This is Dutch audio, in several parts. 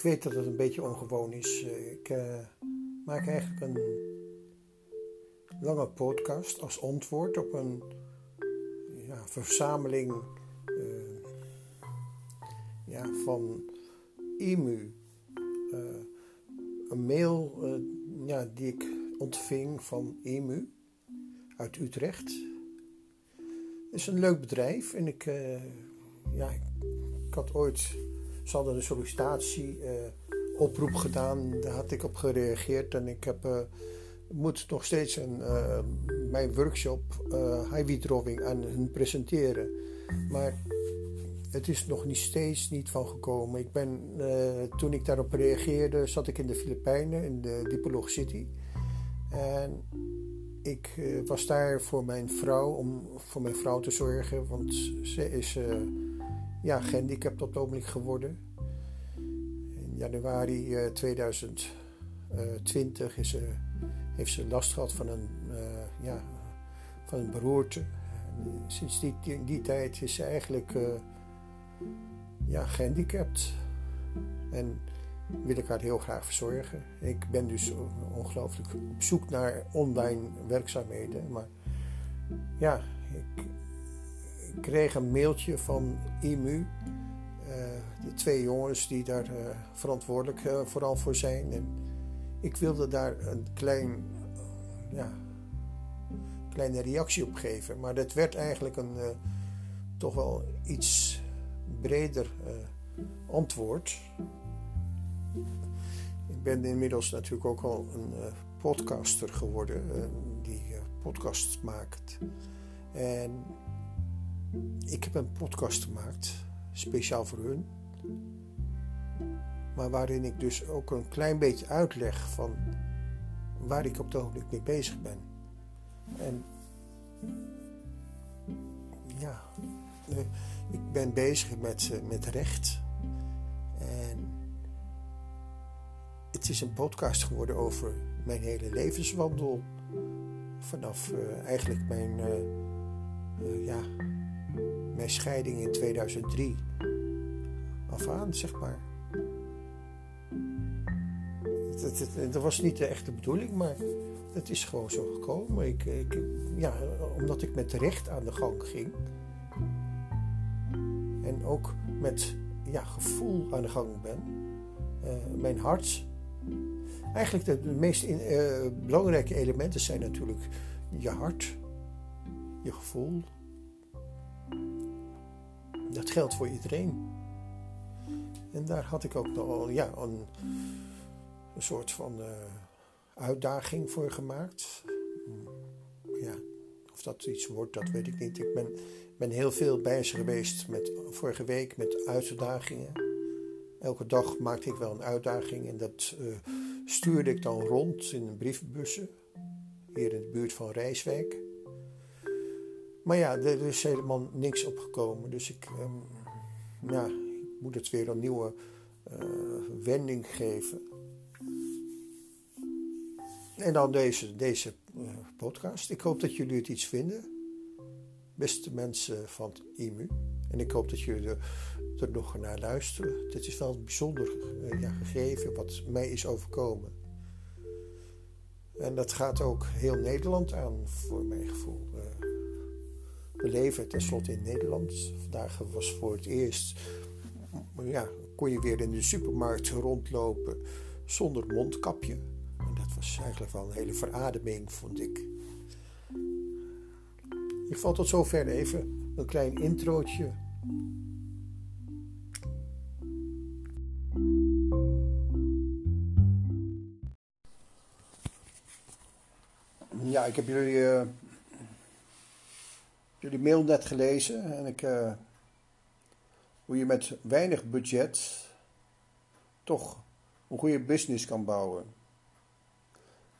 ik weet dat het een beetje ongewoon is. Eh, ik uh, maak eigenlijk een lange podcast als antwoord op een ja, verzameling uh, ja, van IMU. een mail ja, die ik ontving van IMU uit Utrecht. Het is een leuk bedrijf en ik, ja, ik had ooit ze hadden een sollicitatieoproep eh, uh, gedaan. Daar had ik op gereageerd. En ik heb, uh, moet nog steeds een, uh, mijn workshop high withdrawing aan hun presenteren. Maar het is nog niet steeds niet van gekomen. Ik ben, toen ik daarop reageerde, zat ik in de Filipijnen, in de Dipolog City. En ik was daar voor mijn vrouw, om voor mijn vrouw te zorgen. Want ze is ja, gehandicapt op het ogenblik geworden. In januari 2020 eh, is heeft ze last gehad van een, uh, ja, van een beroerte. En sinds die, die, tijd is ze eigenlijk ja, gehandicapt. En wil ik haar heel graag verzorgen. Ik ben dus ongelooflijk op zoek naar online werkzaamheden. Maar ja, ik, ik kreeg een mailtje van IMU. Uh, de twee jongens die daar uh, verantwoordelijk uh, vooral voor zijn. En ik wilde daar een klein, ja, kleine reactie op geven. Maar dat werd eigenlijk een toch wel iets breder antwoord. Ik ben inmiddels natuurlijk ook al een podcaster geworden die podcast maakt. En ik heb een podcast gemaakt, speciaal voor hun. Maar waarin ik dus ook een klein beetje uitleg van waar ik op het ogenblik mee bezig ben. En ja, eh, ik ben bezig met, eh, met recht. En het is een podcast geworden over mijn hele levenswandel. Vanaf uh, eigenlijk mijn, ja, mijn scheiding in 2003 af aan, zeg maar. Dat was niet de echte bedoeling, maar het is gewoon zo gekomen. Ik, ik, ja, omdat ik met recht aan de gang ging. En ook met ja, gevoel aan de gang ben. Uh, mijn hart. Eigenlijk de, meest uh, belangrijke elementen zijn natuurlijk je hart, je gevoel, dat geldt voor iedereen. En daar had ik ook nog ja, een, soort van uh, uitdaging voor gemaakt. Ja, of dat iets wordt, dat weet ik niet. Ik ben, ben heel veel bezig geweest met, vorige week met uitdagingen. Elke dag maakte ik wel een uitdaging en dat uh, stuurde ik dan rond in brievenbussen. Hier in de buurt van Rijswijk. Maar ja, er is helemaal niks opgekomen. Dus ik, ja, ik moet het weer een nieuwe uh, wending geven. En dan deze, deze uh, podcast. Ik hoop dat jullie het iets vinden. Beste mensen van IMU. En ik hoop dat jullie er, nog naar luisteren. Dit is wel een bijzonder ja, gegeven wat mij is overkomen. En dat gaat ook heel Nederland aan, voor mijn gevoel. We leven tenslotte in Nederland. Vandaag was voor het eerst, ja, kon je weer in de supermarkt rondlopen zonder mondkapje. En dat was eigenlijk wel een hele verademing, vond ik. Ik val tot zover even een klein introotje. Ja, ik heb jullie uh, jullie mail net gelezen en ik, uh, hoe je met weinig budget toch een goede business kan bouwen.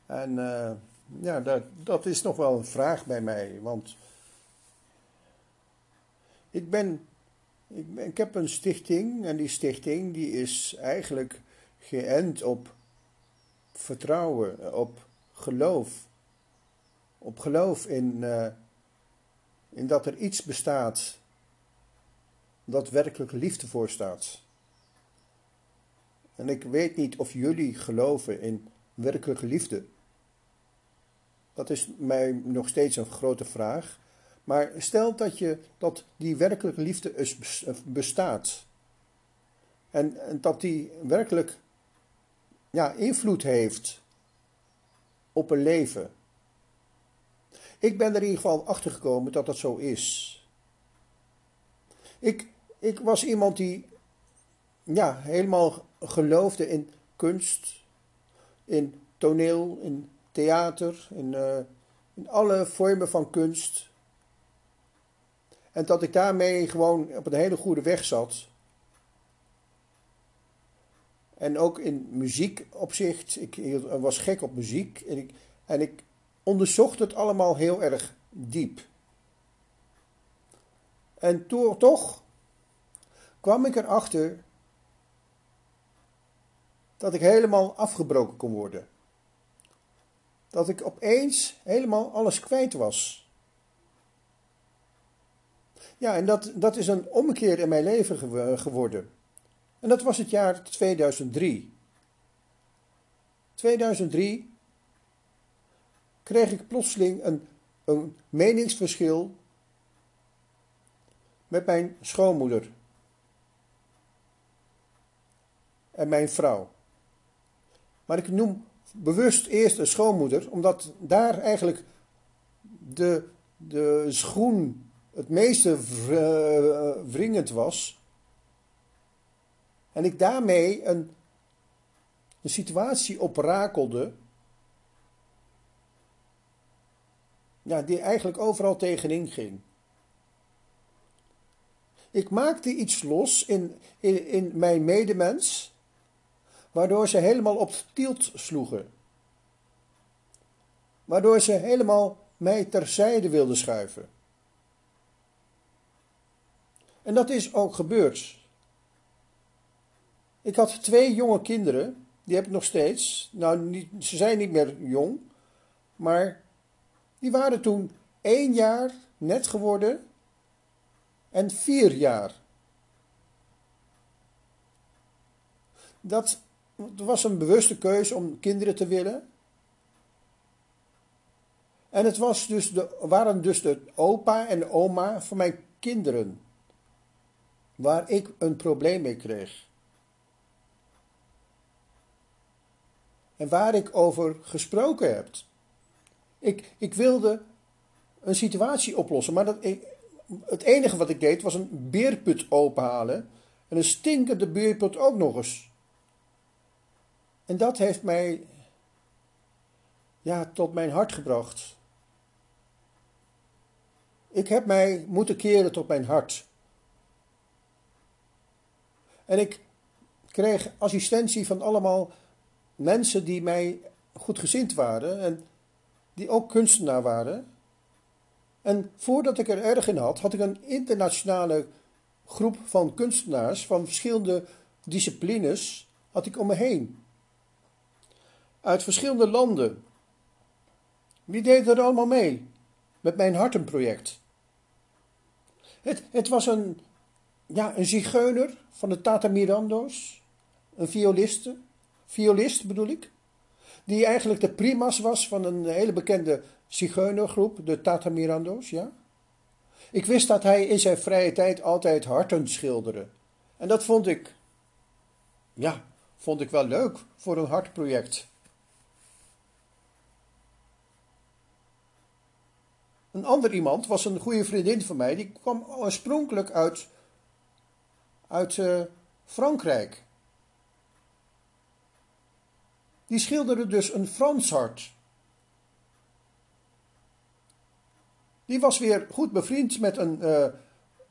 En uh, ja, dat, dat is nog wel een vraag bij mij, want ik ben, ik, ik heb een stichting en die stichting die is eigenlijk geënt op vertrouwen, op geloof. Op geloof in, uh, in dat er iets bestaat dat werkelijk liefde voorstaat. En ik weet niet of jullie geloven in werkelijke liefde. Dat is mij nog steeds een grote vraag. Maar stel dat, je, dat die werkelijke liefde bestaat. En, en dat die werkelijk ja, invloed heeft op een leven. Ik ben er in ieder geval achter gekomen dat dat zo is. Ik, ik was iemand die ja, helemaal geloofde in kunst, in toneel, in theater, in, uh, in alle vormen van kunst. En dat ik daarmee gewoon op een hele goede weg zat. En ook in muziekopzicht. Ik, ik was gek op muziek. En ik, en ik onderzocht het allemaal heel erg diep. En to, toch kwam ik erachter dat ik helemaal afgebroken kon worden. Dat ik opeens helemaal alles kwijt was. Ja, en dat, dat is een omkeer in mijn leven geworden. En dat was het jaar 2003. 2003 kreeg ik plotseling een, een meningsverschil met mijn schoonmoeder en mijn vrouw. Maar ik noem bewust eerst een schoonmoeder, omdat daar eigenlijk de, de schoen het meeste wringend was. En ik daarmee een, een situatie oprakelde. Ja, die eigenlijk overal tegenin ging. Ik maakte iets los in, in, in mijn medemens, waardoor ze helemaal op tielt sloegen. Waardoor ze helemaal mij terzijde wilden schuiven. En dat is ook gebeurd. Ik had twee jonge kinderen, die heb ik nog steeds. Nou, niet, ze zijn niet meer jong, maar die waren toen één jaar net geworden en vier jaar. Dat was een bewuste keuze om kinderen te willen. En het was dus de, waren dus de opa en de oma van mijn kinderen. Waar ik een probleem mee kreeg. En waar ik over gesproken heb. Ik, ik wilde een situatie oplossen, maar dat, ik, het enige wat ik deed was een beerput openhalen. En een stinkende beerput ook nog eens. En dat heeft mij ja, tot mijn hart gebracht. Ik heb mij moeten keren tot mijn hart. En ik kreeg assistentie van allemaal mensen die mij goed gezind waren en die ook kunstenaar waren. En voordat ik er erg in had, had ik een internationale groep van kunstenaars van verschillende disciplines had ik om me heen. Uit verschillende landen. Wie deed er allemaal mee met mijn hartenproject? Het, het was een, ja, een zigeuner van de Tata Mirando's, een violiste, violist bedoel ik, die eigenlijk de primas was van een hele bekende zigeunergroep, de Tata Mirando's, ja. Ik wist dat hij in zijn vrije tijd altijd harten schilderde. En dat vond ik, ja, vond ik wel leuk voor een hartproject. Een ander iemand was een goede vriendin van mij, die kwam oorspronkelijk uit, uit uh, Frankrijk. Die schilderde dus een Frans hart. Die was weer goed bevriend met een uh,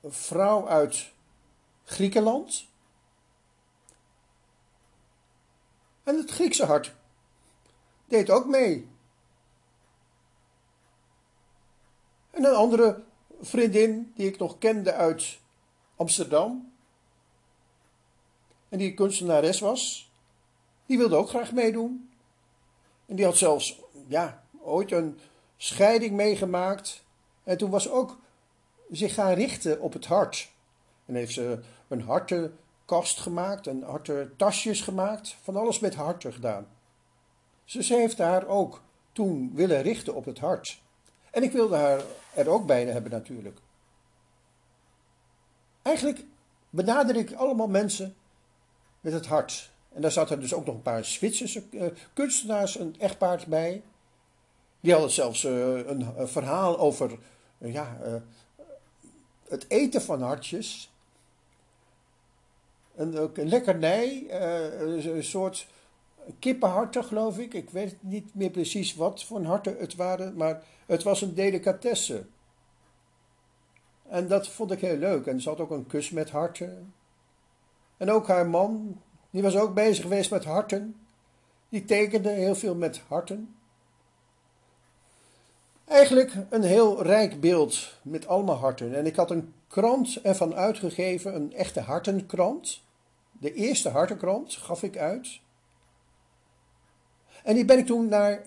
vrouw uit Griekenland. En het Griekse hart deed ook mee. En een andere vriendin die ik nog kende uit Amsterdam. En die kunstenares was. Die wilde ook graag meedoen. En die had zelfs, ja, ooit een scheiding meegemaakt. En toen was ook zich gaan richten op het hart. En heeft ze een harten hartenkast gemaakt en harten tasjes gemaakt. Van alles met harten gedaan. Dus ze heeft haar ook toen willen richten op het hart. En ik wilde haar er ook bij hebben natuurlijk. Eigenlijk benader ik allemaal mensen met het hart. En daar zaten dus ook nog een paar Zwitserse uh, kunstenaars, een echtpaard bij. Die hadden zelfs uh, een, een, verhaal over uh, ja, het eten van hartjes. En ook een lekkernij, een soort kippenharten geloof ik. Ik weet niet meer precies wat voor harten het waren, maar het was een delicatesse. En dat vond ik heel leuk. En ze had ook een kus met harten. En ook haar man, die was ook bezig geweest met harten. Die tekende heel veel met harten. Eigenlijk een heel rijk beeld met allemaal harten. En ik had een krant ervan uitgegeven, een echte hartenkrant. De eerste hartenkrant gaf ik uit. En die ben ik toen naar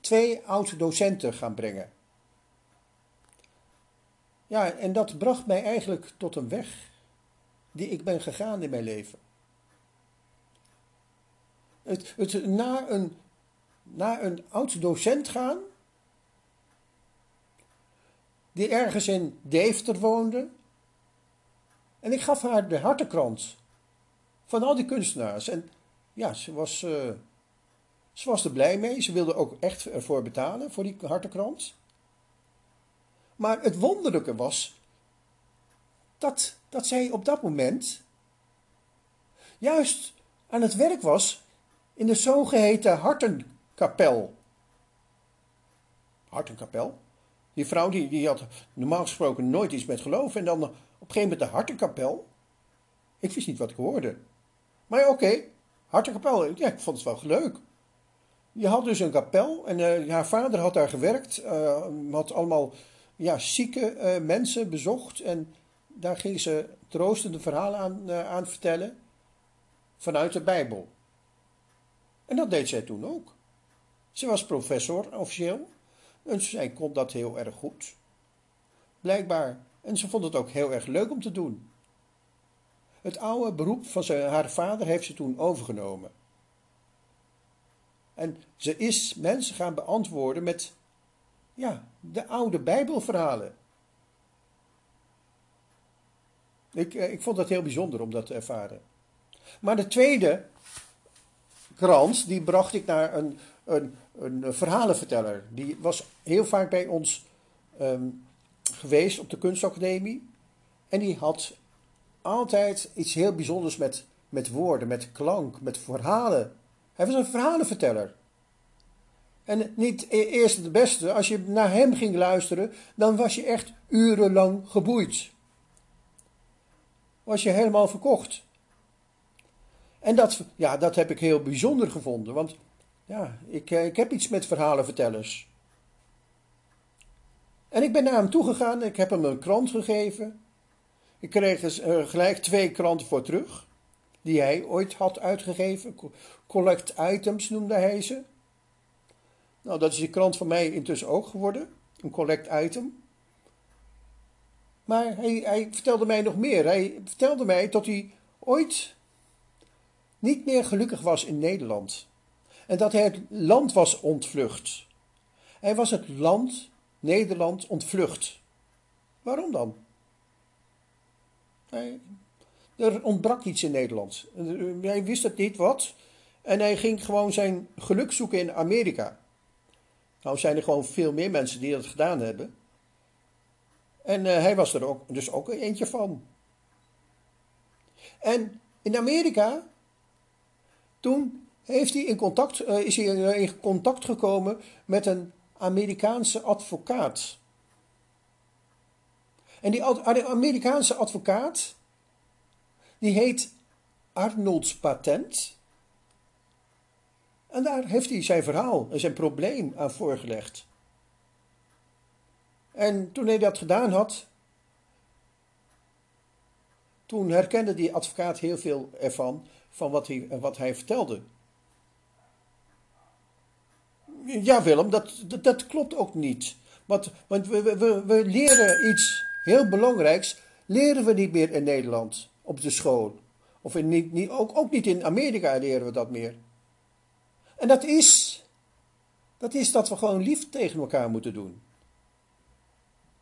twee oud-docenten gaan brengen. Ja, en dat bracht mij eigenlijk tot een weg die ik ben gegaan in mijn leven. Het, het, na een, na een oud-docent gaan, die ergens in Deventer woonde. En ik gaf haar de hartenkrant van al die kunstenaars. En ja, ze was, uh, ze was er blij mee. Ze wilde ook echt ervoor betalen, voor die hartenkrant. Maar het wonderlijke was dat, dat zij op dat moment juist aan het werk was in de zogeheten hartenkapel. Hartenkapel? Die vrouw die, die had normaal gesproken nooit iets met geloof en dan op een gegeven moment de hartenkapel. Ik wist niet wat ik hoorde. Maar oké, hartenkapel, ja, ik vond het wel leuk. Je had dus een kapel en uh, haar vader had daar gewerkt, uh, had allemaal ja, zieke uh, mensen bezocht en daar ging ze troostende verhalen aan, aan vertellen vanuit de Bijbel. En dat deed zij toen ook. Ze was professor officieel en zij kon dat heel erg goed. Blijkbaar. En ze vond het ook heel erg leuk om te doen. Het oude beroep van haar vader heeft ze toen overgenomen. En ze is mensen gaan beantwoorden met ja, de oude Bijbelverhalen. Ik, eh, ik vond dat heel bijzonder om dat te ervaren. Maar de tweede krant, die bracht ik naar een, een, een verhalenverteller. Die was heel vaak bij ons ehm, geweest op de kunstacademie. En die had altijd iets heel bijzonders met, met woorden, met klank, met verhalen. Hij was een verhalenverteller. En niet e-, eerst het beste, als je naar hem ging luisteren, dan was je echt urenlang geboeid. Was je helemaal verkocht. En dat, ja, dat heb ik heel bijzonder gevonden, want ja, ik, eh, ik heb iets met verhalenvertellers. En ik ben naar hem toegegaan, ik heb hem een krant gegeven. Ik kreeg er eh, gelijk twee kranten voor terug, die hij ooit had uitgegeven. Collect items noemde hij ze. Nou, dat is die krant van mij intussen ook geworden, een collect item. Maar hij, hij vertelde mij nog meer. Hij vertelde mij dat hij ooit niet meer gelukkig was in Nederland. En dat hij het land was ontvlucht. Hij was het land, Nederland, ontvlucht. Waarom dan? Hij, er ontbrak iets in Nederland. Hij wist het niet wat. En hij ging gewoon zijn geluk zoeken in Amerika. Nou zijn er gewoon veel meer mensen die dat gedaan hebben. En uh, hij was er ook, dus ook eentje van. En in Amerika, toen heeft hij in contact, uh, is hij in contact gekomen met een Amerikaanse advocaat. En die Amerikaanse advocaat, die heet Arnold's Patent. En daar heeft hij zijn verhaal en zijn probleem aan voorgelegd. En toen hij dat gedaan had, toen herkende die advocaat heel veel ervan, van wat hij, wat hij vertelde. Ja, Willem, dat, dat, dat klopt ook niet. Want, want we, we, we leren iets heel belangrijks, leren we niet meer in Nederland op de school. Of in, niet, niet, ook, ook niet in Amerika leren we dat meer. En dat is, dat is dat we gewoon lief tegen elkaar moeten doen.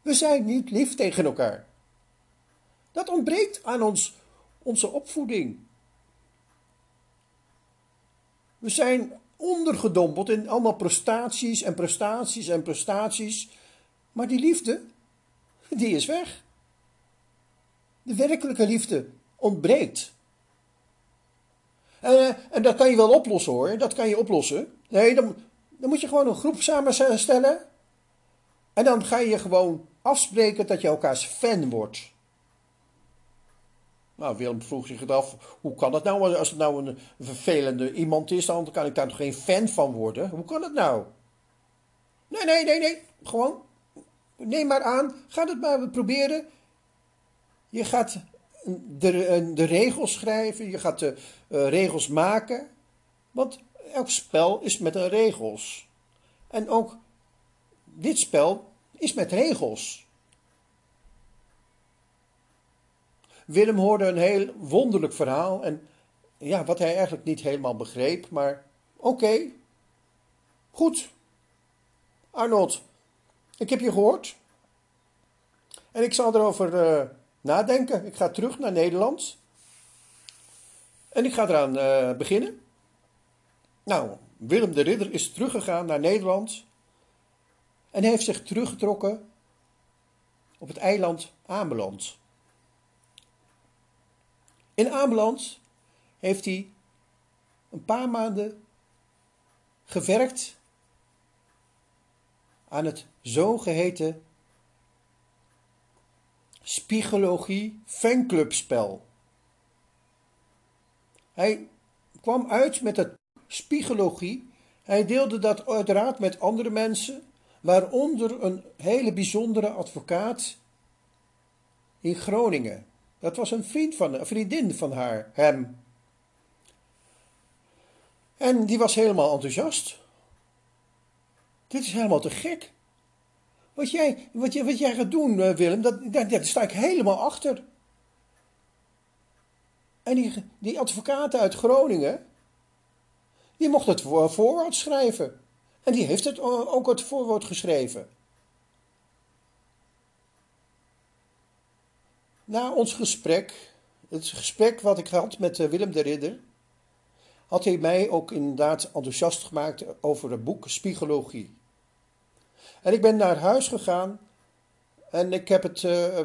We zijn niet lief tegen elkaar. Dat ontbreekt aan ons, onze opvoeding. We zijn ondergedompeld in allemaal prestaties en prestaties en prestaties. Maar die liefde, die is weg. De werkelijke liefde ontbreekt. En, eh, en dat kan je wel oplossen hoor, dat kan je oplossen. Nee, dan, dan moet je gewoon een groep samenstellen. En dan ga je gewoon afspreken dat je elkaars fan wordt. Nou, Willem vroeg zich af, hoe kan het nou, als het nou een vervelende iemand is, dan kan ik daar toch geen fan van worden? Hoe kan het nou? Nee, nee, nee, nee, gewoon, neem maar aan, ga het maar proberen. Je gaat de, de regels schrijven, je gaat de uh, regels maken, want elk spel is met regels. En ook dit spel is met regels. Willem hoorde een heel wonderlijk verhaal en ja, wat hij eigenlijk niet helemaal begreep, maar oké, goed. Arnold, ik heb je gehoord en ik zal erover uh, nadenken. Ik ga terug naar Nederland en ik ga eraan uh, beginnen. Nou, Willem de Ridder is teruggegaan naar Nederland en heeft zich teruggetrokken op het eiland Ameland. In Ameland heeft hij een paar maanden gewerkt aan het zogeheten Spiegologie fanclubspel. Hij kwam uit met het Spiegologie. Hij deelde dat uiteraard met andere mensen, waaronder een hele bijzondere advocaat in Groningen. Dat was een vriend van, een vriendin van haar, hem. En die was helemaal enthousiast. Dit is helemaal te gek. Wat jij, wat jij, wat jij gaat doen, eh, Willem, dat, daar, sta ik helemaal achter. En die, die advocaat uit Groningen, die mocht het voorwoord schrijven. En die heeft het ook het voorwoord geschreven. Na ons gesprek, het gesprek wat ik had met eh, Willem de Ridder, had hij mij ook inderdaad enthousiast gemaakt over het boek Spiegologie. En ik ben naar huis gegaan en ik heb het, uh,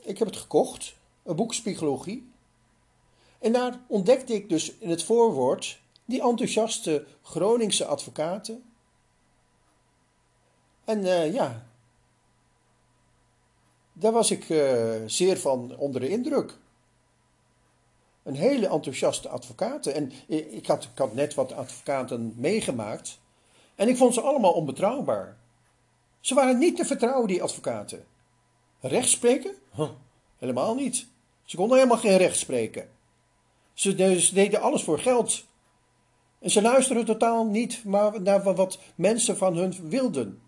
ik heb het gekocht, een boek Spiegologie. En daar ontdekte ik dus in het voorwoord die enthousiaste Groningse advocaten. En uh, ja, daar was ik uh, zeer van onder de indruk. Een hele enthousiaste advocaat. En ik had, ik had net wat advocaten meegemaakt. En ik vond ze allemaal onbetrouwbaar. Ze waren niet te vertrouwen, die advocaten. Recht spreken? Huh, helemaal niet. Ze konden helemaal geen recht spreken. Ze, deden alles voor geld. En ze luisterden totaal niet maar naar wat mensen van hun wilden.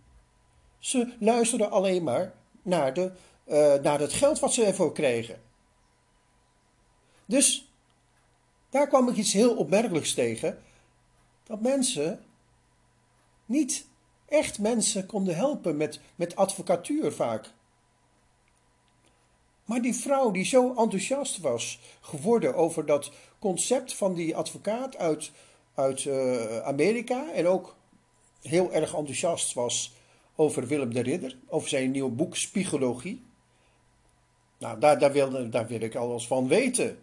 Ze luisterden alleen maar naar de uh, naar het geld wat ze ervoor kregen. Dus daar kwam ik iets heel opmerkelijks tegen. Dat mensen niet echt mensen konden helpen met, met advocatuur vaak. Maar die vrouw die zo enthousiast was geworden over dat concept van die advocaat uit, uit uh, Amerika en ook heel erg enthousiast was over Willem de Ridder, over zijn nieuwe boek Spiegologie. Nou, daar, daar, wilde, daar wil ik alles van weten.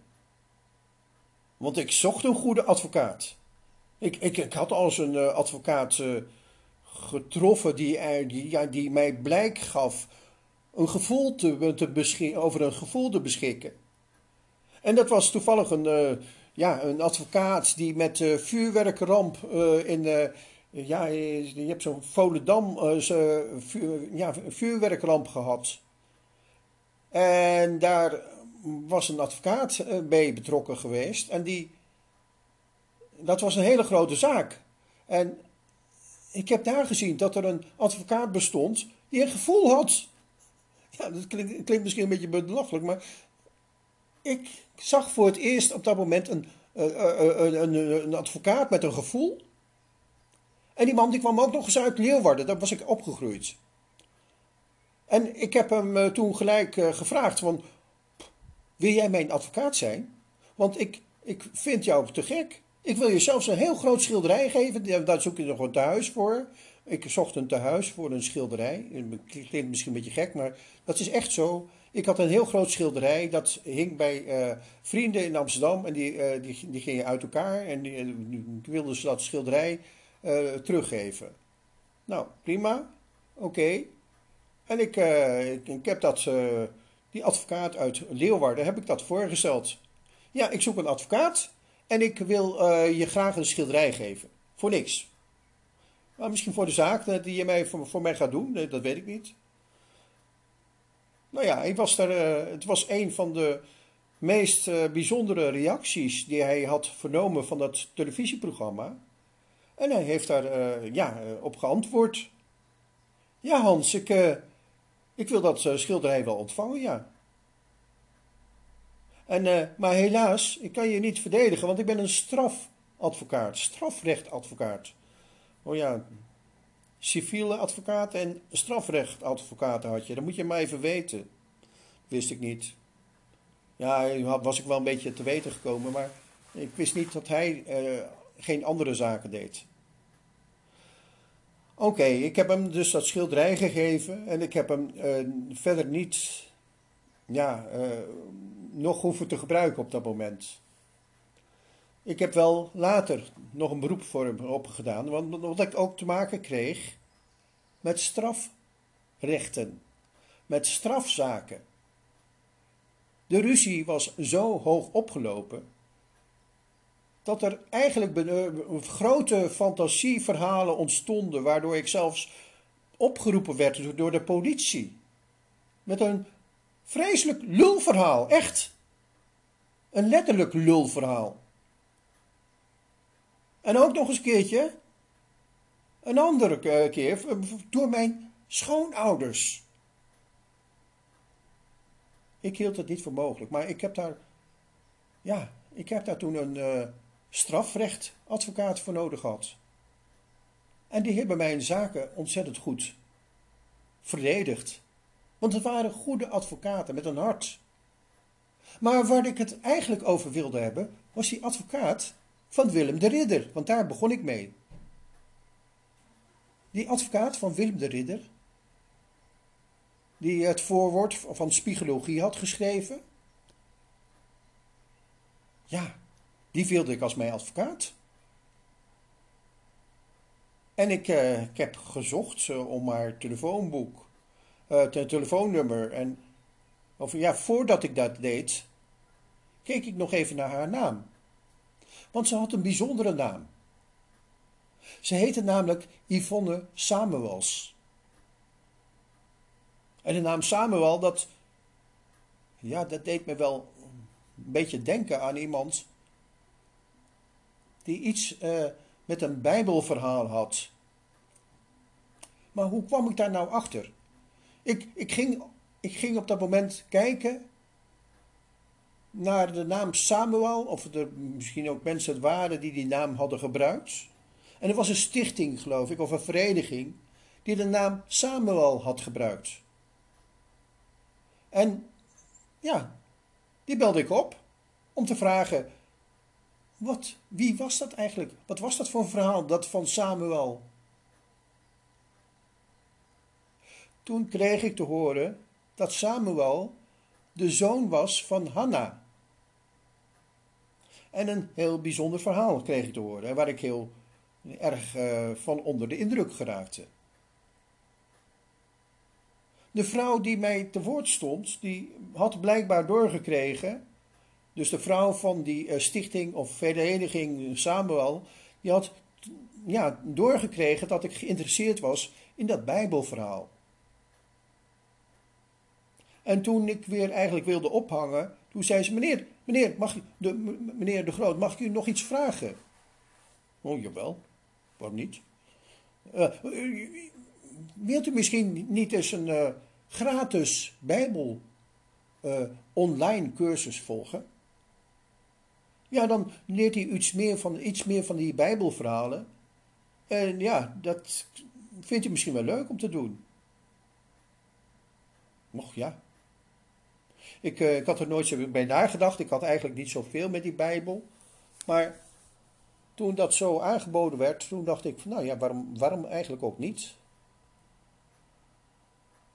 Want ik zocht een goede advocaat. Ik, ik, ik had al eens een uh, advocaat uh, getroffen die, uh, die, ja, die mij blijk gaf een gevoel te, te beschikken, over een gevoel te beschikken. En dat was toevallig een, ja, een advocaat die met vuurwerkramp in. ja, je hebt zo'n Volendam vuur, ja, vuurwerkramp gehad. En daar was een advocaat eh, bij betrokken geweest. En die, dat was een hele grote zaak. En ik heb daar gezien dat er een advocaat bestond die een gevoel had. Ja, dat klinkt, misschien een beetje belachelijk, maar ik zag voor het eerst op dat moment een, een, een, een advocaat met een gevoel. En die man die kwam ook nog eens uit Leeuwarden, daar was ik opgegroeid. En ik heb hem toen gelijk gevraagd van, wil jij mijn advocaat zijn? Want ik, ik vind jou te gek. Ik wil je zelfs een heel groot schilderij geven. Daar zoek je nog een tehuis voor. Ik zocht een tehuis voor een schilderij. Het klinkt misschien een beetje gek, maar dat is echt zo. Ik had een heel groot schilderij. Dat hing bij uh, vrienden in Amsterdam. En die, die, die gingen uit elkaar. En die, wilden ze dat schilderij teruggeven. Nou, prima. Oké. En ik, ik, ik, heb dat, die advocaat uit Leeuwarden, heb ik dat voorgesteld. Ja, ik zoek een advocaat. En ik wil uh, je graag een schilderij geven. Voor niks. Maar misschien voor de zaak eh, die je mij, voor, mij gaat doen. Dat weet ik niet. Nou ja, ik was daar, het was een van de meest bijzondere reacties die hij had vernomen van dat televisieprogramma. En hij heeft daar ja, op geantwoord. Ja, Hans, ik, ik wil dat schilderij wel ontvangen, ja. En, uh, maar helaas, ik kan je niet verdedigen, want ik ben een strafadvocaat, strafrechtadvocaat. Oh ja, civiele advocaat en strafrechtadvocaat had je. Dat moet je maar even weten. Wist ik niet. Ja, was ik wel een beetje te weten gekomen, maar ik wist niet dat hij uh, geen andere zaken deed. Oké, ik heb hem dus dat schilderij gegeven en ik heb hem uh, verder niet ja, uh, nog hoeven te gebruiken op dat moment. Ik heb wel later nog een beroep voor hem opgedaan, want omdat ik ook te maken kreeg met strafrechten, met strafzaken. De ruzie was zo hoog opgelopen dat er eigenlijk grote fantasieverhalen ontstonden, waardoor ik zelfs opgeroepen werd door de politie. Met een Vreselijk lulverhaal, echt. Een letterlijk lulverhaal. En ook nog eens een keertje, een andere keer, door mijn schoonouders. Ik hield het niet voor mogelijk, maar ik heb daar, ja, ik heb daar toen een uh, strafrechtadvocaat voor nodig gehad. En die hebben mijn zaken ontzettend goed verdedigd. Want het waren goede advocaten met een hart. Maar waar ik het eigenlijk over wilde hebben, was die advocaat van Willem de Ridder, want daar begon ik mee. Die advocaat van Willem de Ridder, die het voorwoord van Spiegologie had geschreven, ja, die wilde ik als mijn advocaat. En ik, uh, ik heb gezocht om haar telefoonboek uh, telefoonnummer. En of, ja, voordat ik dat deed, keek ik nog even naar haar naam. Want ze had een bijzondere naam. Ze heette namelijk Yvonne Samuels. En de naam Samuel, dat, ja, dat deed me wel een beetje denken aan iemand die iets uh, met een Bijbelverhaal had. Maar hoe kwam ik daar nou achter? Ik, ik, ging, ik ging op dat moment kijken naar de naam Samuel, of er misschien ook mensen waren die die naam hadden gebruikt. En er was een stichting, geloof ik, of een vereniging, die de naam Samuel had gebruikt. En ja, die belde ik op om te vragen: wat, wie was dat eigenlijk? Wat was dat voor een verhaal, dat van Samuel? Toen kreeg ik te horen dat Samuel de zoon was van Hanna. En een heel bijzonder verhaal kreeg ik te horen, waar ik heel erg uh, van onder de indruk geraakte. De vrouw die mij te woord stond, die had blijkbaar doorgekregen, dus de vrouw van die uh, stichting of vereniging Samuel, die had ja, doorgekregen dat ik geïnteresseerd was in dat Bijbelverhaal. En toen ik weer eigenlijk wilde ophangen, toen zei ze: Meneer, meneer, mag, de, meneer de Groot, mag ik u nog iets vragen? Oh, jawel. Waarom niet? Uh, wilt u misschien niet eens een gratis Bijbel eh, online cursus volgen. Ja, dan leert hij iets meer van, iets meer van die Bijbelverhalen. En ja, dat vindt hij misschien wel leuk om te doen. Nog ja. Ik, uh, ik had er nooit zo bij nagedacht. Ik had eigenlijk niet zoveel met die Bijbel. Maar toen dat zo aangeboden werd, toen dacht ik van nou ja, waarom, waarom eigenlijk ook niet?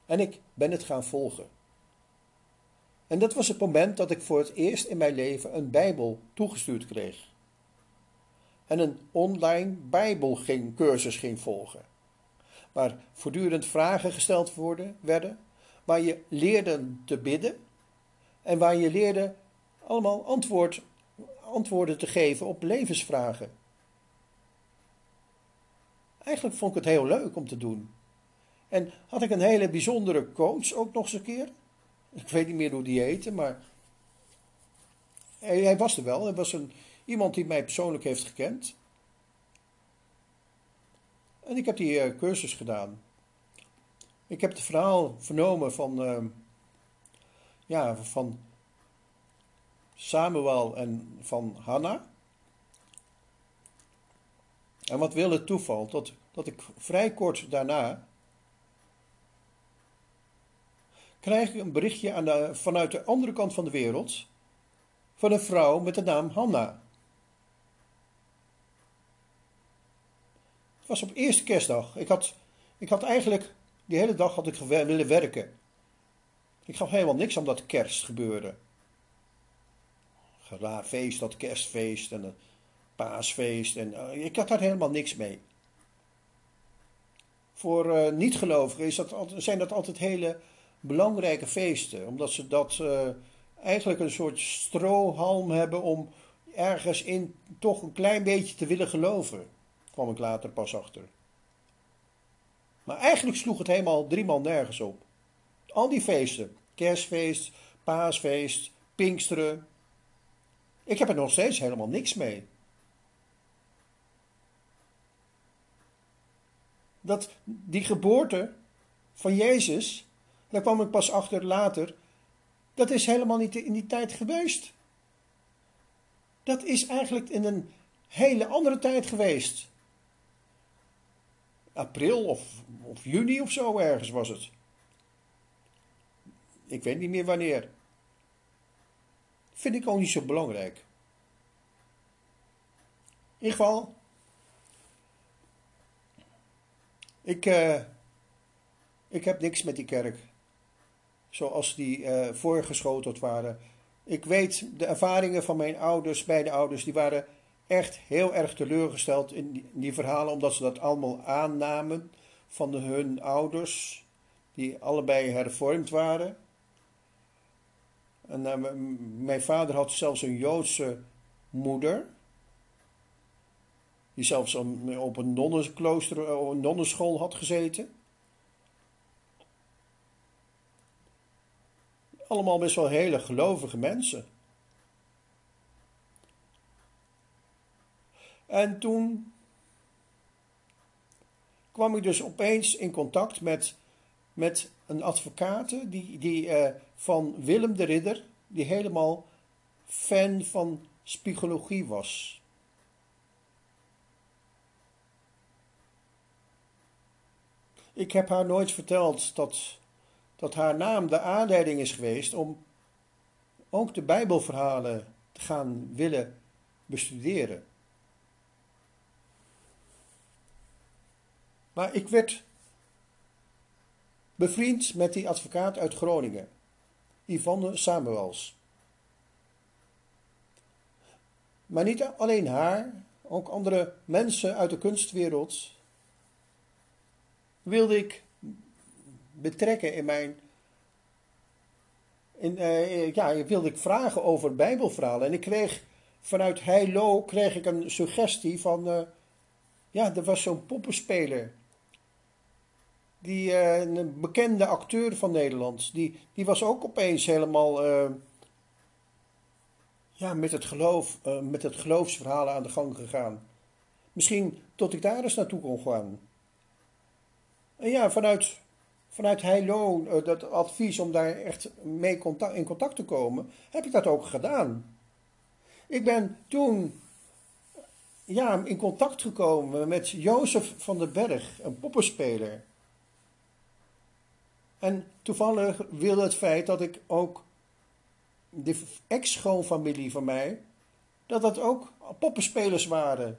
En ik ben het gaan volgen. En dat was het moment dat ik voor het eerst in mijn leven een Bijbel toegestuurd kreeg. En een online Bijbelcursus ging volgen. Waar voortdurend vragen gesteld worden, werden, waar je leerde te bidden en waar je leerde allemaal antwoord, antwoorden te geven op levensvragen. Eigenlijk vond ik het heel leuk om te doen. En had ik een hele bijzondere coach ook nog eens een keer. Ik weet niet meer hoe die heette, maar hij, hij was er wel. Hij was een, iemand die mij persoonlijk heeft gekend. En ik heb die uh, cursus gedaan. Ik heb het verhaal vernomen van, uh, ja, van Samuel en van Hanna. En wat wil het toeval dat, dat ik vrij kort daarna krijg ik een berichtje aan de, vanuit de andere kant van de wereld van een vrouw met de naam Hanna. Het was op eerste kerstdag. Ik had, ik had eigenlijk, die hele dag had ik willen werken. Ik gaf helemaal niks om dat kerst gebeuren. Raar feest, dat kerstfeest en een paasfeest. En, uh, ik had daar helemaal niks mee. Voor uh, niet-gelovigen dat, zijn dat altijd hele belangrijke feesten, omdat ze dat uh, eigenlijk een soort strohalm hebben om ergens in toch een klein beetje te willen geloven, kwam ik later pas achter. Maar eigenlijk sloeg het helemaal driemaal nergens op. Al die feesten, kerstfeest, paasfeest, pinksteren, ik heb er nog steeds helemaal niks mee. Dat die geboorte van Jezus daar kwam ik pas achter later. Dat is helemaal niet in die tijd geweest. Dat is eigenlijk in een hele andere tijd geweest. April of, of juni of zo ergens was het. Ik weet niet meer wanneer. Vind ik ook niet zo belangrijk. In ieder geval. Ik, uh, ik heb niks met die kerk zoals die uh, voorgeschoteld waren. Ik weet de ervaringen van mijn ouders, beide ouders, die waren echt heel erg teleurgesteld in die, verhalen, omdat ze dat allemaal aannamen van hun ouders, die allebei hervormd waren. En uh, mijn vader had zelfs een Joodse moeder, die zelfs op een nonnenklooster, eh, een nonnenschool had gezeten. Allemaal best wel hele gelovige mensen. En toen kwam ik dus opeens in contact met, met een advocaat die, die, uh, van Willem de Ridder, die helemaal fan van psychologie was. Ik heb haar nooit verteld dat dat haar naam de aanleiding is geweest om ook de Bijbelverhalen te gaan willen bestuderen. Maar ik werd bevriend met die advocaat uit Groningen, Yvonne Samuels. Maar niet alleen haar, ook andere mensen uit de kunstwereld wilde ik betrekken in mijn. In, uh, ja, wilde ik vragen over Bijbelverhalen. En ik kreeg vanuit Heilo kreeg ik een suggestie van. Uh, ja, er was zo'n poppenspeler. Die, uh, een bekende acteur van Nederland. Die, die was ook opeens helemaal. ja, met het, geloof, met het geloofsverhalen aan de gang gegaan. Misschien tot ik daar eens naartoe kon gaan. En ja, vanuit vanuit Heilo, uh, dat advies om daar echt mee contact, in contact te komen, heb ik dat ook gedaan. Ik ben toen ja, in contact gekomen met Jozef van den Berg, een poppenspeler. En toevallig wilde het feit dat ik ook de ex-schoonfamilie van mij, dat dat ook poppenspelers waren.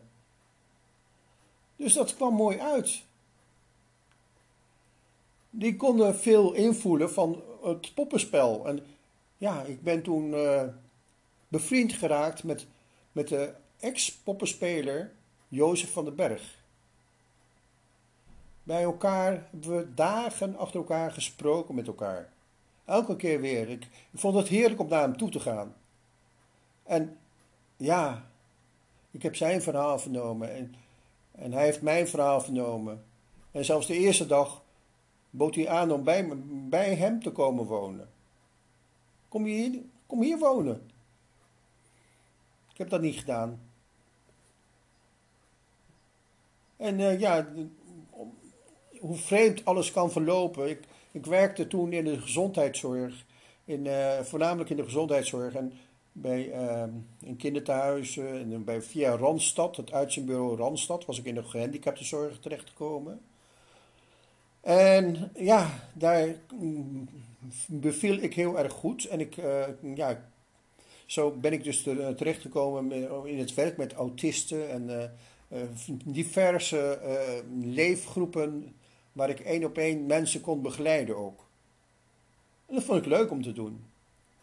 Dus dat kwam mooi uit. Die konden veel invoelen van het poppenspel. En ja, ik ben toen uh, bevriend geraakt met, met de ex-poppenspeler Jozef van den Berg. Bij elkaar hebben we dagen achter elkaar gesproken met elkaar. Elke keer weer. Ik, ik vond het heerlijk om naar hem toe te gaan. En ja, ik heb zijn verhaal vernomen en, en hij heeft mijn verhaal vernomen. En zelfs de eerste dag bood hij aan om bij, bij hem te komen wonen. Kom hier, kom hier wonen. Ik heb dat niet gedaan. En uh, ja, hoe vreemd alles kan verlopen. Ik, ik werkte toen in de gezondheidszorg, in, uh, voornamelijk in de gezondheidszorg en bij, uh, in kinderthuizen en bij, via Randstad, het uitzendbureau Randstad, was ik in de gehandicaptenzorg terechtgekomen. En ja, daar mm, beviel ik heel erg goed. En ik, uh, ja, zo ben ik dus terechtgekomen in het werk met autisten en uh, diverse leefgroepen waar ik één op één mensen kon begeleiden ook. Dat vond ik leuk om te doen.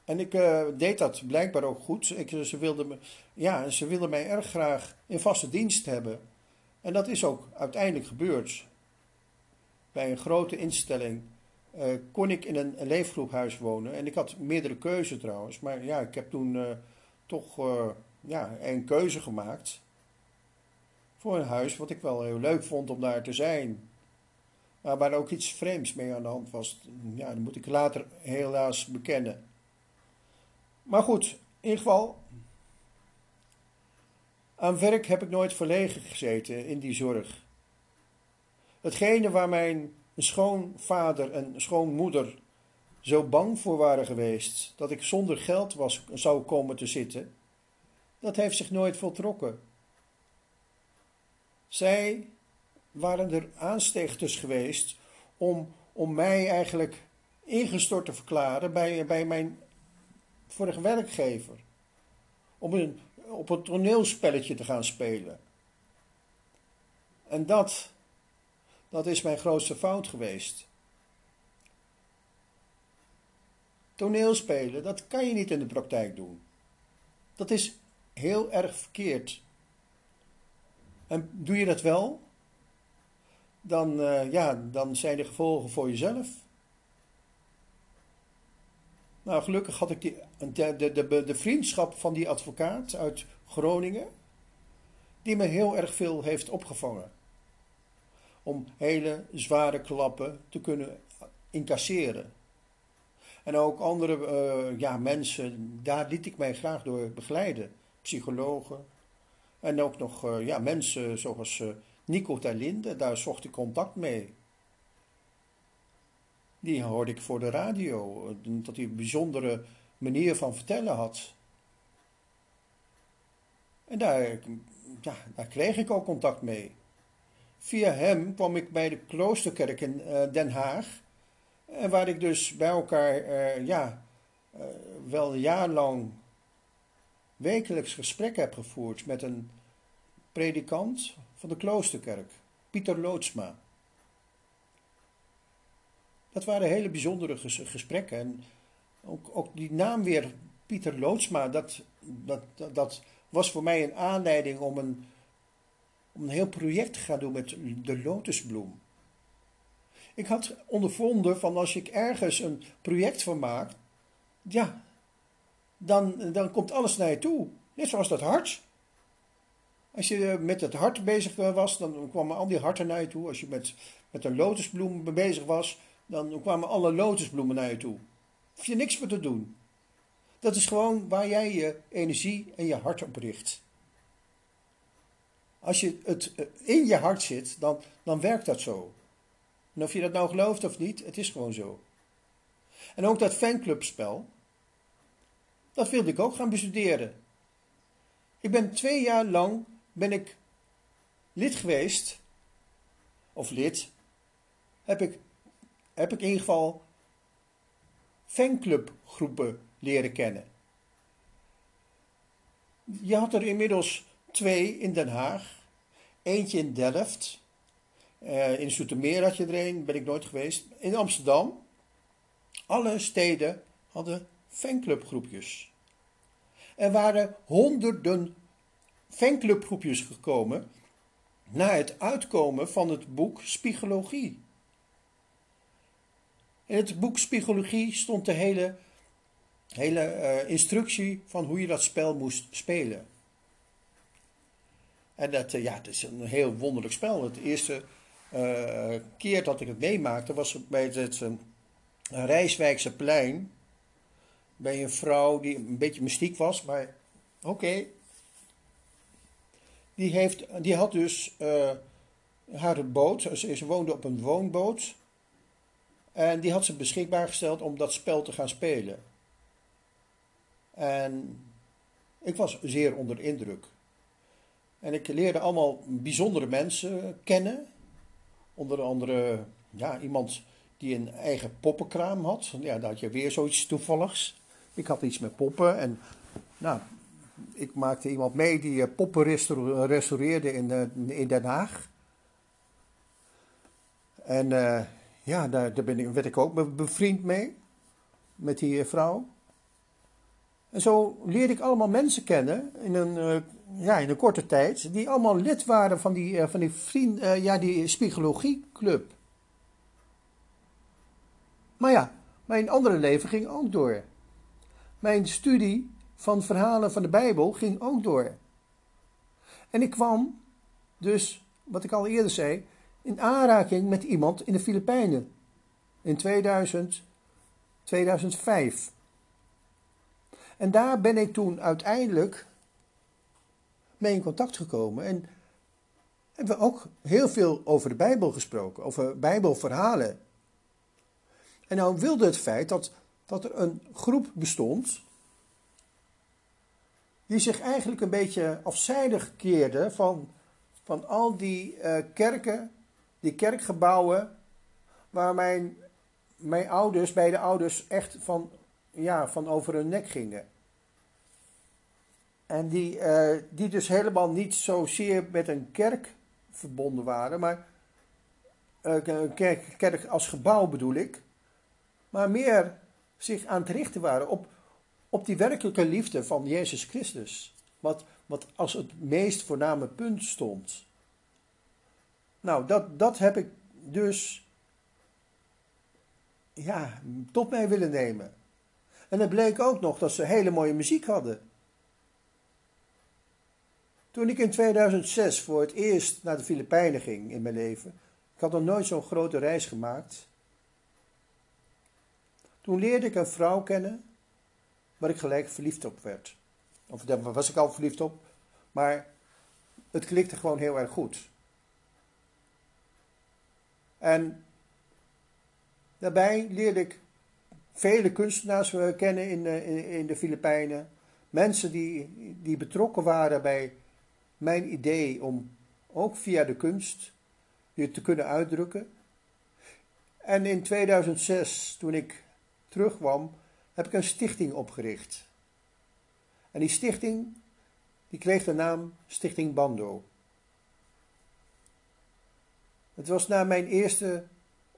En ik deed dat blijkbaar ook goed. Ik, ze, wilden me, ja, ze wilden mij erg graag in vaste dienst hebben. En dat is ook uiteindelijk gebeurd. Bij een grote instelling uh, kon ik in een, leefgroephuis wonen. En ik had meerdere keuzes trouwens. Maar ja, ik heb toen uh, toch ja, een keuze gemaakt. Voor een huis wat ik wel heel leuk vond om daar te zijn. Maar waar ook iets vreemds mee aan de hand was. Ja, dat moet ik later helaas bekennen. Maar goed, in ieder geval. Aan werk heb ik nooit verlegen gezeten in die zorg. Hetgene waar mijn schoonvader en schoonmoeder zo bang voor waren geweest dat ik zonder geld was, zou komen te zitten, dat heeft zich nooit voltrokken. Zij waren er aanstichters geweest om, om mij eigenlijk ingestort te verklaren bij, bij mijn vorige werkgever. Om een, op een toneelspelletje te gaan spelen. En dat, dat is mijn grootste fout geweest. Toneelspelen, dat kan je niet in de praktijk doen. Dat is heel erg verkeerd. En doe je dat wel, dan, uh, ja, dan zijn de gevolgen voor jezelf. Nou, gelukkig had ik de, de, de vriendschap van die advocaat uit Groningen, die me heel erg veel heeft opgevangen. Om hele zware klappen te kunnen incasseren. En ook andere uh, ja, mensen, daar liet ik mij graag door begeleiden. Psychologen. En ook nog uh, ja, mensen zoals uh, Nico Terlinde, daar zocht ik contact mee. Die hoorde ik voor de radio, dat hij een bijzondere manier van vertellen had. En daar, ja, daar kreeg ik ook contact mee. Via hem kwam ik bij de kloosterkerk in uh, Den Haag. En waar ik dus bij elkaar, uh, ja, uh, wel een jaar lang wekelijks gesprek heb gevoerd met een predikant van de kloosterkerk, Pieter Loodsma. Dat waren hele bijzondere gesprekken. En ook, ook die naam weer, Pieter Loodsma, dat, dat, dat, was voor mij een aanleiding om een, om een heel project te gaan doen met de lotusbloem. Ik had ondervonden van als ik ergens een project van maak, ja, dan, dan komt alles naar je toe. Net zoals dat hart. Als je met het hart bezig was, dan kwamen al die harten naar je toe. Als je met, met een lotusbloem bezig was, dan kwamen alle lotusbloemen naar je toe. Hoef je niks meer te doen. Dat is gewoon waar jij je energie en je hart op richt. Als je het eh, in je hart zit, dan, dan werkt dat zo. En of je dat nou gelooft of niet, het is gewoon zo. En ook dat fanclubspel, dat wilde ik ook gaan bestuderen. Ik ben twee jaar lang ben ik lid geweest, of lid, heb ik, heb ik in ieder geval fanclubgroepen leren kennen. Je had er inmiddels twee in Den Haag, eentje in Delft, uh, in Zoetermeer had je er een, ben ik nooit geweest, in Amsterdam. Alle steden hadden fanclubgroepjes. Er waren honderden fanclubgroepjes gekomen na het uitkomen van het boek Psychologie. In het boek Psychologie stond de hele, hele uh, instructie van hoe je dat spel moest spelen. En dat, uh, ja, het is een heel wonderlijk spel. Het eerste uh, keer dat ik het meemaakte was bij het Rijswijkse plein. Bij een vrouw die een beetje mystiek was, maar oké. Die, heeft, die had dus haar boot, ze woonde op een woonboot. En die had ze beschikbaar gesteld om dat spel te gaan spelen. En ik was zeer onder indruk. En ik leerde allemaal bijzondere mensen kennen. Onder andere ja, iemand die een eigen poppenkraam had. Ja, daar had je weer zoiets toevalligs. Ik had iets met poppen en nou, ik maakte iemand mee die eh, poppen restaureerde in, eh, in Den Haag. En uh, ja, daar, daar ben ik, werd ik ook bevriend mee. Met die eh, vrouw. En zo leerde ik allemaal mensen kennen in een, ja, in een korte tijd. Die allemaal lid waren van die, uh, van die, vriend, uh, ja, die. Maar ja, mijn andere leven ging ook door. Mijn studie van verhalen van de Bijbel ging ook door. En ik kwam dus, wat ik al eerder zei, in aanraking met iemand in de Filipijnen in 2000, 2005. En daar ben ik toen uiteindelijk mee in contact gekomen en hebben we ook heel veel over de Bijbel gesproken, over Bijbelverhalen. En nou wilde het feit dat, dat er een groep bestond die zich eigenlijk een beetje afzijdig keerde van, van al die uh, kerken die kerkgebouwen waar mijn, mijn ouders, beide ouders, echt van, ja, van over hun nek gingen. En die, uh, die dus helemaal niet zozeer met een kerk verbonden waren, maar uh, een kerk, kerk als gebouw bedoel ik, maar meer zich aan het richten waren op, op die werkelijke liefde van Jezus Christus. Wat, wat als het meest voorname punt stond. Nou, dat, dat heb ik dus ja, tot mij willen nemen. En het bleek ook nog dat ze hele mooie muziek hadden. Toen ik in 2006 voor het eerst naar de Filipijnen ging in mijn leven, ik had nog nooit zo'n grote reis gemaakt. Toen leerde ik een vrouw kennen waar ik gelijk verliefd op werd. Of daar was ik al verliefd op, maar het klikte gewoon heel erg goed. En daarbij leerde ik vele kunstenaars kennen in de, in de Filipijnen. Mensen die, die betrokken waren bij mijn idee om ook via de kunst je te kunnen uitdrukken. En in 2006, toen ik terugkwam, heb ik een stichting opgericht. En die stichting die kreeg de naam Stichting Bando. Het was na mijn eerste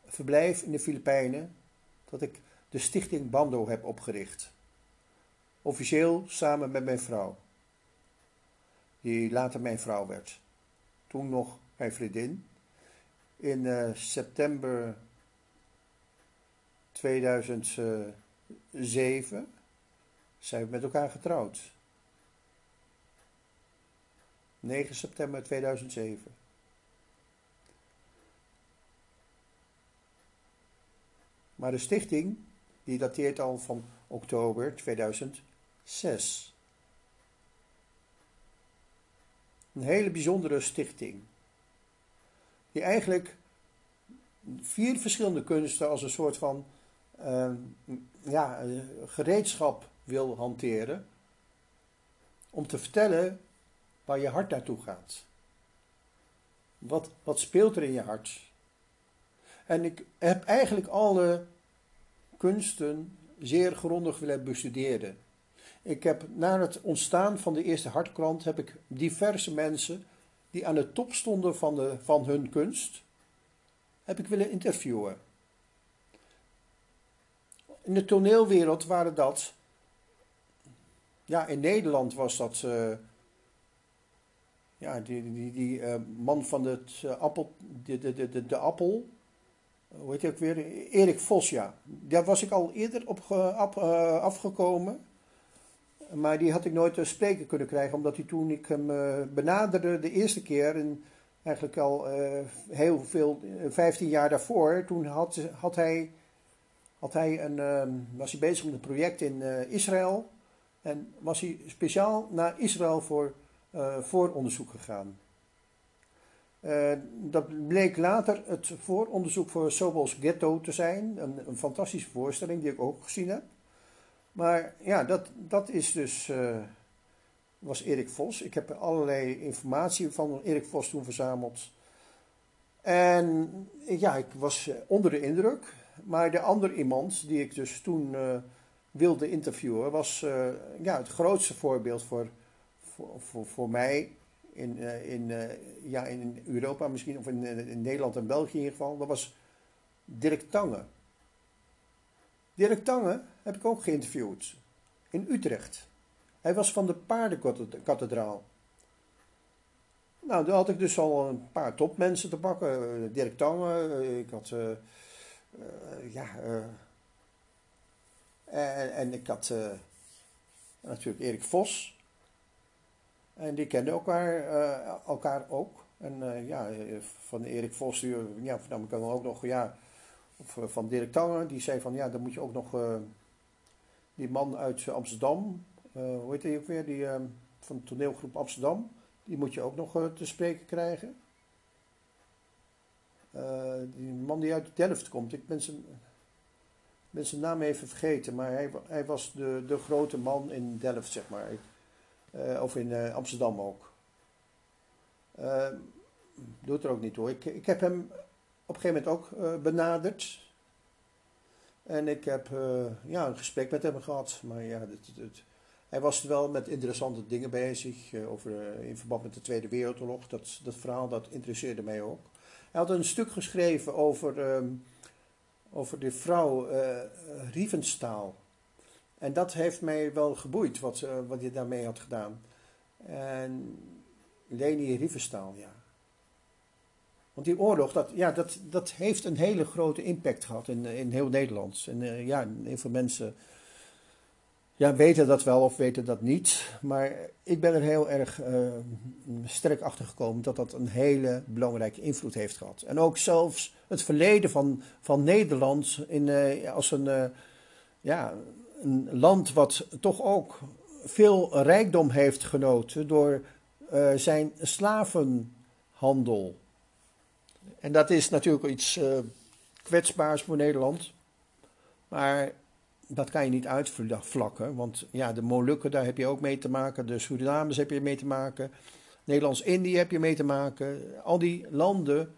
verblijf in de Filipijnen dat ik de stichting Bando heb opgericht. Officieel samen met mijn vrouw, die later mijn vrouw werd. Toen nog mijn vriendin. In uh, september 2007 zijn we met elkaar getrouwd. 9 september 2007. Maar de stichting, die dateert al van oktober 2006. Een hele bijzondere stichting. Die eigenlijk vier verschillende kunsten als een soort van uh, ja, gereedschap wil hanteren. Om te vertellen waar je hart naartoe gaat. Wat, wat speelt er in je hart? En ik heb eigenlijk alle kunsten zeer grondig willen bestuderen. Ik heb na het ontstaan van de eerste hartkrant heb ik diverse mensen die aan de top stonden van, de, van hun kunst, heb ik willen interviewen. In de toneelwereld waren dat, ja, in Nederland was dat, uh, ja, die, die, die uh, man van het uh, appel, de, de, de, de, appel, hoe heet hij ook weer? Erik Vos, ja. Daar was ik al eerder op af, afgekomen. Maar die had ik nooit te spreken kunnen krijgen, omdat hij toen ik hem benaderde de eerste keer, en eigenlijk al heel veel, 15 jaar daarvoor, toen had, had hij had hij een, ehm, was hij bezig met een project in Israël. En was hij speciaal naar Israël voor vooronderzoek gegaan. Dat bleek later het vooronderzoek voor Sobos Ghetto te zijn. Een, een, fantastische voorstelling die ik ook gezien heb. Maar ja, dat, dat is dus, was Erik Vos. Ik heb allerlei informatie van Erik Vos toen verzameld. En ja, ik was onder de indruk. Maar de andere iemand die ik dus toen uh, wilde interviewen, was ja, het grootste voorbeeld voor, voor, voor, voor mij in, in, ja, in Europa misschien, of in, in, Nederland en België in ieder geval. Dat was Dirk Tange. Dirk Tange heb ik ook geïnterviewd in Utrecht. Hij was van de paardenkathedraal. Nou, daar had ik dus al een paar topmensen te pakken. Dirk Tange, ik had uh, ja, en, ik had natuurlijk Erik Vos. En die kenden elkaar, elkaar ook. En ja, van Erik Vos, ja, van ik dan ook nog, ja, of van Dirk Tange, die zei van, ja, dan moet je ook nog die man uit Amsterdam, hoe heet hij ook weer, die van toneelgroep Amsterdam, die moet je ook nog te spreken krijgen. Die man die uit Delft komt, ik ben zijn, naam even vergeten, maar hij, hij was de, de grote man in Delft, zeg maar. Of in Amsterdam ook. doet er ook niet hoor. Ik, ik heb hem op een gegeven moment ook benaderd. En ik heb ja, een gesprek met hem gehad. Maar ja, het, het, hij was wel met interessante dingen bezig. over, in verband met de Tweede Wereldoorlog. Dat, dat verhaal dat interesseerde mij ook. Hij had een stuk geschreven over, um, over de vrouw uh, Riefenstaal. En dat heeft mij wel geboeid, wat, uh, wat hij daarmee had gedaan. En Leni Riefenstaal, ja. Want die oorlog, dat, ja, dat, dat heeft een hele grote impact gehad in, in heel Nederland. En uh, ja, heel veel mensen ja, weten dat wel of weten dat niet. Maar ik ben er heel erg uh, sterk achter gekomen dat dat een hele belangrijke invloed heeft gehad. En ook zelfs het verleden van, van Nederland in, uh, als een, ja, een land wat toch ook veel rijkdom heeft genoten door zijn slavenhandel. En dat is natuurlijk iets kwetsbaars voor Nederland. Maar dat kan je niet uitvlakken, want ja, de Molukken, daar heb je ook mee te maken, de Surinamers heb je mee te maken, Nederlands-Indië heb je mee te maken. Al die landen,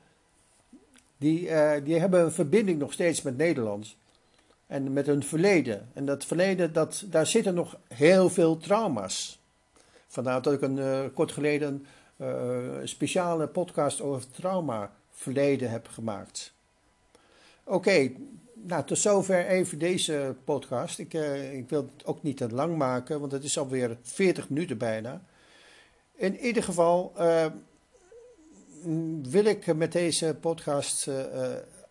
die, uh, die hebben een verbinding nog steeds met Nederland en met hun verleden. En dat verleden, dat, daar zitten nog heel veel trauma's. Vandaar dat ik een, uh, kort geleden een speciale podcast over trauma verleden heb gemaakt. Oké, nou, tot zover even deze podcast. Ik, uh, ik wil het ook niet te lang maken, want het is alweer 40 minuten bijna. In ieder geval uh, wil ik met deze podcast uh,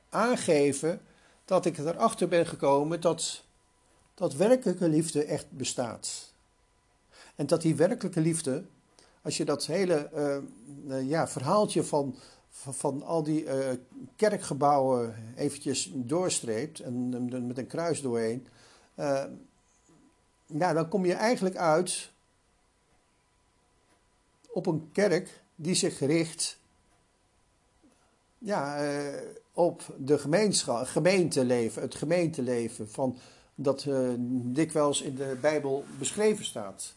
aangeven dat ik erachter ben gekomen dat, dat werkelijke liefde echt bestaat. En dat die werkelijke liefde, als je dat hele ja, verhaaltje van van, al die uh, kerkgebouwen eventjes doorstreept en met een kruis doorheen, uh, ja, dan kom je eigenlijk uit op een kerk die zich richt ja, eh, op de gemeenschap, gemeenteleven, het gemeenteleven van dat dikwijls in de Bijbel beschreven staat.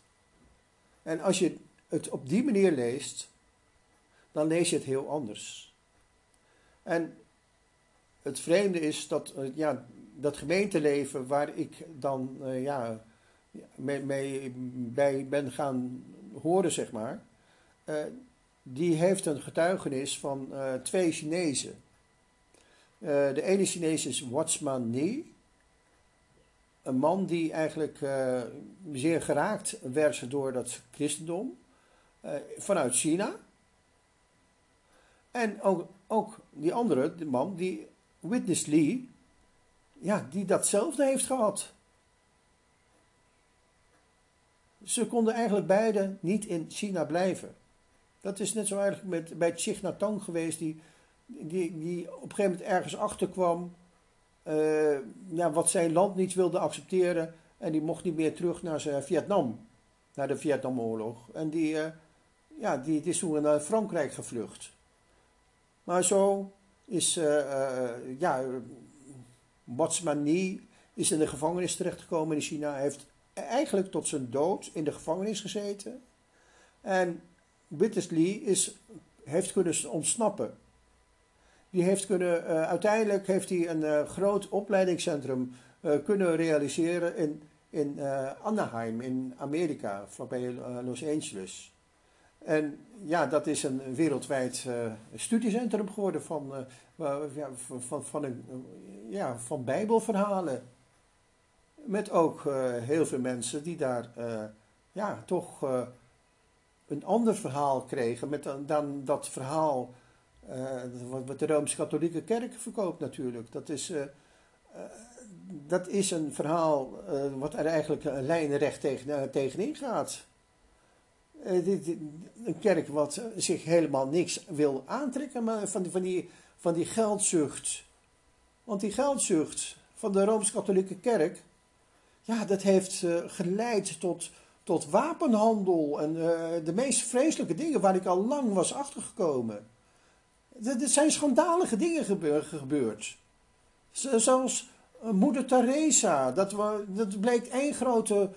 En als je het op die manier leest, dan lees je het heel anders. En het vreemde is dat uh, ja, dat gemeenteleven waar ik dan uh, ja, mee, mee, bij ben gaan horen, zeg maar, die heeft een getuigenis van twee Chinezen. de ene Chinees is Watchman Nee een man die eigenlijk zeer geraakt werd door dat christendom vanuit China. En ook, ook die andere, de man, die Witness Lee, ja, die datzelfde heeft gehad. Ze konden eigenlijk beide niet in China blijven. Dat is net zo eigenlijk met, bij Chich Tang geweest, die, die, die op een gegeven moment ergens achterkwam uh, ja, wat zijn land niet wilde accepteren. En die mocht niet meer terug naar zijn Vietnam, naar de Vietnamoorlog. En die, uh, ja, die, is toen naar Frankrijk gevlucht. Maar zo is, uh, ja, Botsmani is in de gevangenis terechtgekomen in China. Hij heeft eigenlijk tot zijn dood in de gevangenis gezeten. En Witness Lee is, heeft kunnen ontsnappen. Die heeft kunnen, uh, uiteindelijk heeft hij een uh, groot opleidingscentrum uh, kunnen realiseren in, in Anaheim in Amerika, vlakbij Los Angeles. En ja, dat is een wereldwijd studiecentrum geworden van, ja, van, van, een, ja, van bijbelverhalen. Met ook heel veel mensen die daar ja, toch een ander verhaal kregen met dan, dat verhaal uh, wat de Rooms-Katholieke Kerk verkoopt natuurlijk. Dat is, dat is een verhaal wat er eigenlijk lijnrecht tegen, tegenin gaat. Dit, een kerk wat zich helemaal niks wil aantrekken van, van, die, van die geldzucht. Want die geldzucht van de Rooms-Katholieke Kerk, ja, dat heeft geleid tot, tot wapenhandel en de meest vreselijke dingen waar ik al lang was achtergekomen. Er zijn schandalige dingen gebeurd. Zoals eh, moeder Teresa. Dat, dat bleek één grote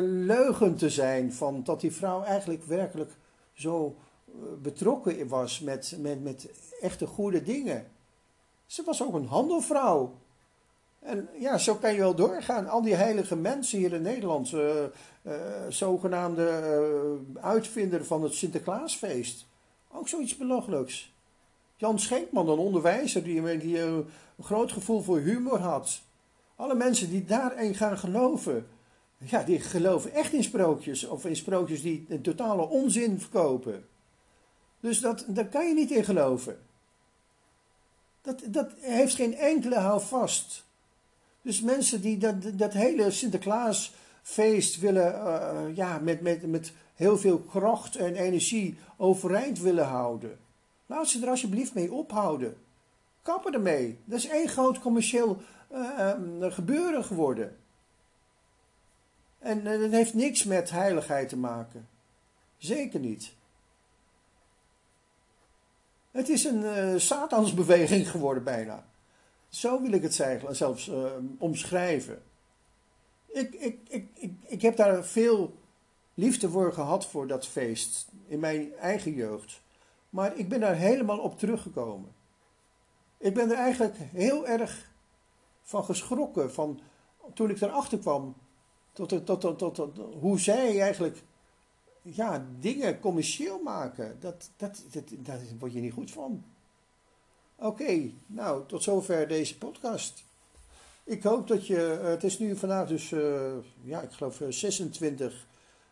leugen te zijn. Van dat die vrouw eigenlijk werkelijk zo betrokken was met, met, met echte goede dingen. Ze was ook een handelvrouw. En ja, zo kan je wel doorgaan. Al die heilige mensen hier in Nederland, uh, zogenaamde uitvinder van het Sinterklaasfeest. Ook zoiets belachelijks. Jan Schenkman, een onderwijzer die, die een groot gevoel voor humor had. Alle mensen die daarin gaan geloven, ja, die geloven echt in sprookjes. Of in sprookjes die een totale onzin verkopen. Dus dat, daar kan je niet in geloven. Dat, dat heeft geen enkele houvast. Dus mensen die dat, dat hele Sinterklaasfeest willen, uh, ja, met, met, met heel veel kracht en energie overeind willen houden. Laat ze er alsjeblieft mee ophouden. Kappen ermee. Dat is één groot commercieel uh, gebeuren geworden. En uh, dat heeft niks met heiligheid te maken. Zeker niet. Het is een uh, satansbeweging geworden bijna. Zo wil ik het zelfs omschrijven. Ik, ik, ik, ik, ik heb daar veel liefde voor gehad voor dat feest in mijn eigen jeugd. Maar ik ben daar helemaal op teruggekomen. Ik ben er eigenlijk heel erg van geschrokken van toen ik erachter kwam. Tot, tot, tot, tot, hoe zij eigenlijk ja, dingen commercieel maken. Dat, dat, dat, daar word je niet goed van. Oké, nou, tot zover deze podcast. Ik hoop dat je, eh, het is nu vandaag dus, uh, ja, ik geloof 26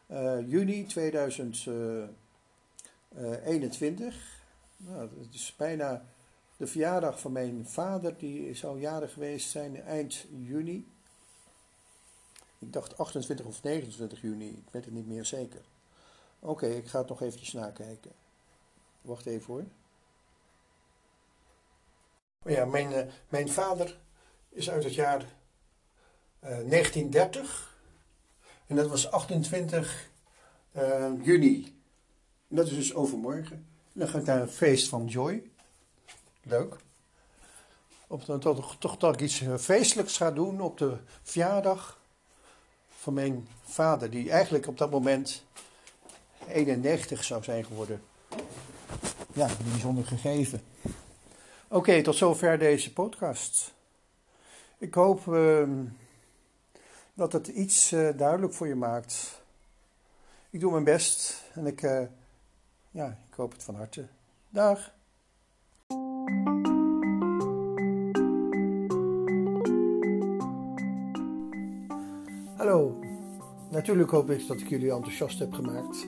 uh, eh, juni 2021. Nou, het is bijna de verjaardag van mijn vader, die zou jarig geweest zijn eind juni. Ik dacht 28 of 29 juni, ik weet het niet meer zeker. Oké, ik ga het nog eventjes nakijken. Wacht even hoor. Ja, mijn, uh, mijn vader is uit het jaar uh, eh, 1930. En dat was 28 uh, eh, juni. Dat is dus overmorgen. En dan gaat daar een feest van Joy. Leuk. Of dan toch, toch, toch iets feestelijks ga doen op de verjaardag van mijn vader, die eigenlijk op dat moment 91 zou zijn geworden. Ja, een bijzonder gegeven. Oké, tot zover deze podcast. Ik hoop uh, dat het iets uh, duidelijk voor je maakt. Ik doe mijn best en ik, uh, ja, ik hoop het van harte. Dag. Natuurlijk hoop ik dat ik jullie enthousiast heb gemaakt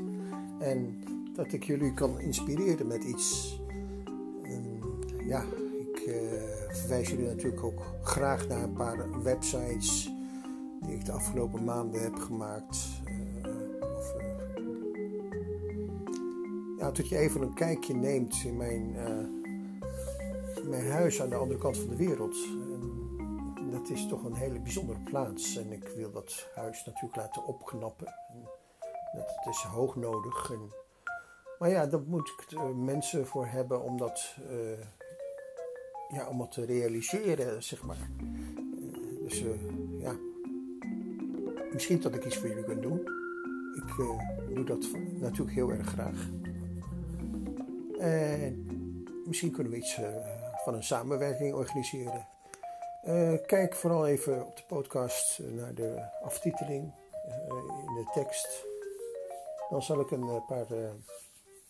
en dat ik jullie kan inspireren met iets. En, ja, ik uh, verwijs jullie natuurlijk ook graag naar een paar websites die ik de afgelopen maanden heb gemaakt. Uh, of, uh, ja, dat je even een kijkje neemt in mijn, in mijn huis aan de andere kant van de wereld. Dat is toch een hele bijzondere plaats. En ik wil dat huis natuurlijk laten opknappen. En dat het is hoog nodig. En, maar ja, daar moet ik mensen voor hebben om dat, uh, ja, om te realiseren, zeg maar. Uh, dus ja, misschien dat ik iets voor jullie kan doen. Ik doe dat natuurlijk heel erg graag. En misschien kunnen we iets van een samenwerking organiseren. Kijk vooral even op de podcast naar de aftiteling in de tekst. Dan zal ik een paar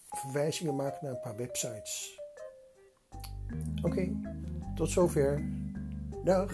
verwijzingen maken naar een paar websites. Oké, tot zover. Dag.